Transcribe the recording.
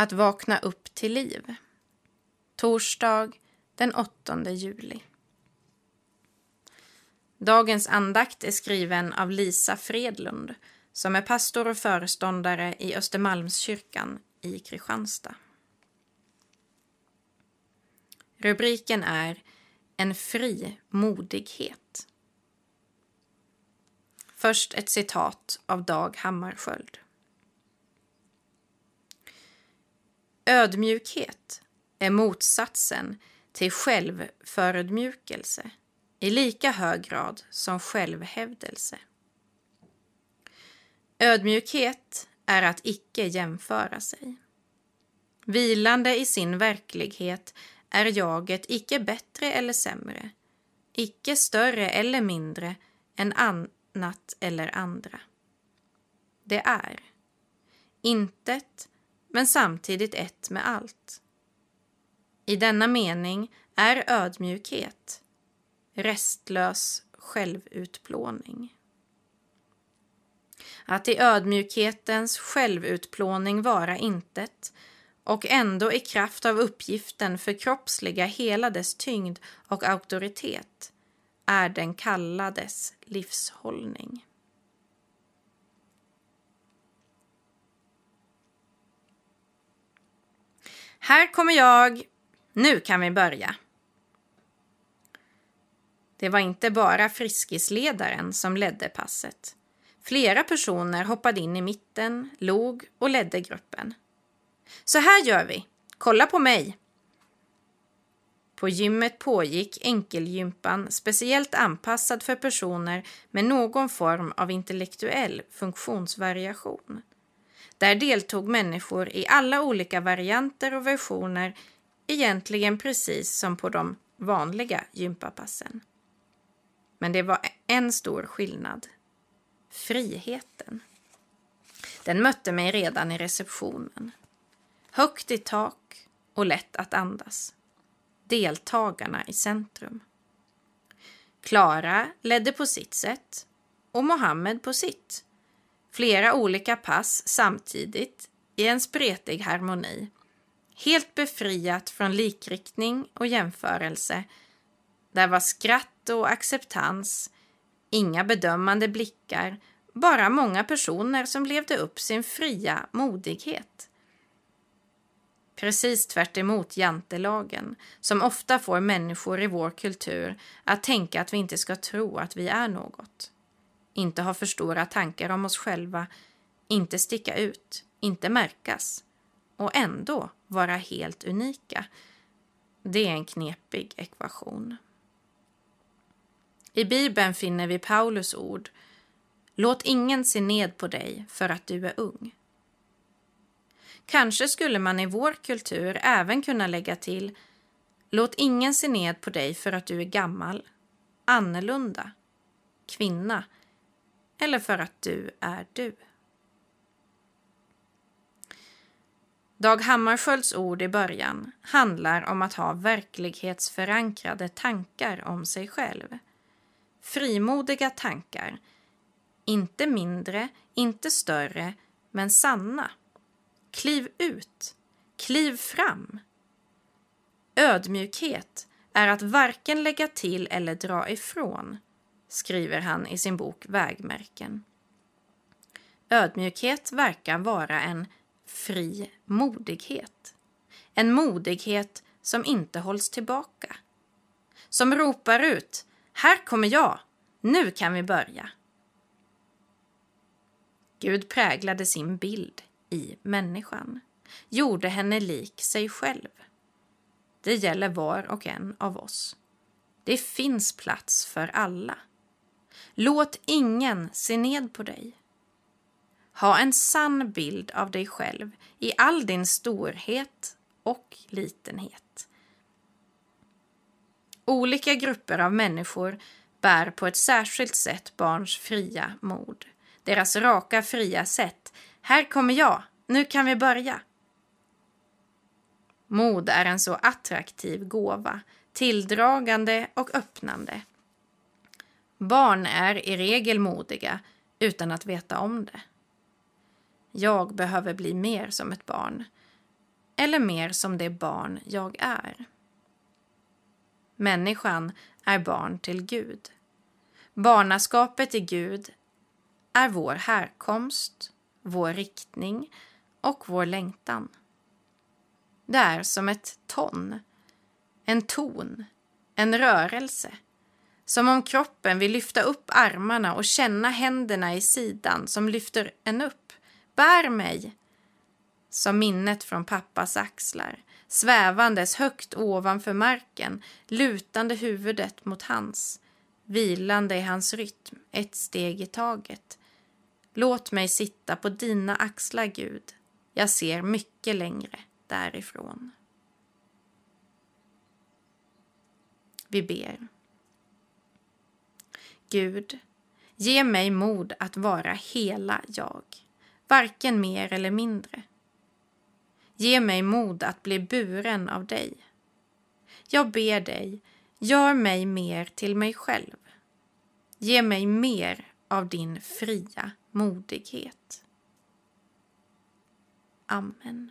Att vakna upp till liv. Torsdag den 8 juli. Dagens andakt är skriven av Lisa Fredlund som är pastor och föreståndare i Östermalmskyrkan i Kristianstad. Rubriken är En fri modighet. Först ett citat av Dag Hammarskjöld. Ödmjukhet är motsatsen till självförödmjukelse i lika hög grad som självhävdelse. Ödmjukhet är att icke jämföra sig. Vilande i sin verklighet är jaget icke bättre eller sämre, icke större eller mindre än annat eller andra. Det är intet, men samtidigt ett med allt. I denna mening är ödmjukhet restlös självutplåning. Att i ödmjukhetens självutplåning vara intet och ändå i kraft av uppgiften förkroppsliga hela dess tyngd och auktoritet är den kallades livshållning. Här kommer jag. Nu kan vi börja. Det var inte bara Friskisledaren som ledde passet. Flera personer hoppade in i mitten, log och ledde gruppen. Så här gör vi. Kolla på mig. På gymmet pågick enkelgympan speciellt anpassad för personer med någon form av intellektuell funktionsvariation. Där deltog människor i alla olika varianter och versioner, egentligen precis som på de vanliga gympapassen. Men det var en stor skillnad. Friheten. Den mötte mig redan i receptionen. Högt i tak och lätt att andas. Deltagarna i centrum. Klara ledde på sitt sätt och Mohammed på sitt. Flera olika pass samtidigt i en spretig harmoni. Helt befriat från likriktning och jämförelse. Där var skratt och acceptans, inga bedömande blickar, bara många personer som levde upp sin fria modighet. Precis tvärt emot jantelagen, som ofta får människor i vår kultur att tänka att vi inte ska tro att vi är något. Inte ha för stora tankar om oss själva, inte sticka ut, inte märkas och ändå vara helt unika. Det är en knepig ekvation. I Bibeln finner vi Paulus ord Låt ingen se ned på dig för att du är ung. Kanske skulle man i vår kultur även kunna lägga till Låt ingen se ned på dig för att du är gammal, annorlunda, kvinna eller för att du är du. Dag Hammarskjölds ord i början handlar om att ha verklighetsförankrade tankar om sig själv. Frimodiga tankar. Inte mindre, inte större, men sanna. Kliv ut. Kliv fram. Ödmjukhet är att varken lägga till eller dra ifrån, skriver han i sin bok Vägmärken. Ödmjukhet verkar vara en fri modighet. En modighet som inte hålls tillbaka. Som ropar ut här kommer jag. Nu kan vi börja. Gud präglade sin bild i människan, gjorde henne lik sig själv. Det gäller var och en av oss. Det finns plats för alla. Låt ingen se ned på dig. Ha en sann bild av dig själv i all din storhet och litenhet. Olika grupper av människor bär på ett särskilt sätt barns fria mod. Deras raka, fria sätt. Här kommer jag, nu kan vi börja. Mod är en så attraktiv gåva, tilldragande och öppnande. Barn är i regel modiga utan att veta om det. Jag behöver bli mer som ett barn. eller mer som det barn jag är. Människan är barn till Gud. Barnaskapet i Gud är vår härkomst, vår riktning och vår längtan. Det är som ett ton, en ton, en rörelse. Som om kroppen vill lyfta upp armarna och känna händerna i sidan som lyfter en upp. Bär mig! Som minnet från pappas axlar, svävandes högt ovanför marken, lutande huvudet mot hans, vilande i hans rytm, ett steg i taget. Låt mig sitta på dina axlar, Gud. Jag ser mycket längre därifrån. Vi ber. Gud, ge mig mod att vara hela jag, varken mer eller mindre. Ge mig mod att bli buren av dig. Jag ber dig, gör mig mer till mig själv. Ge mig mer av din fria modighet. Amen.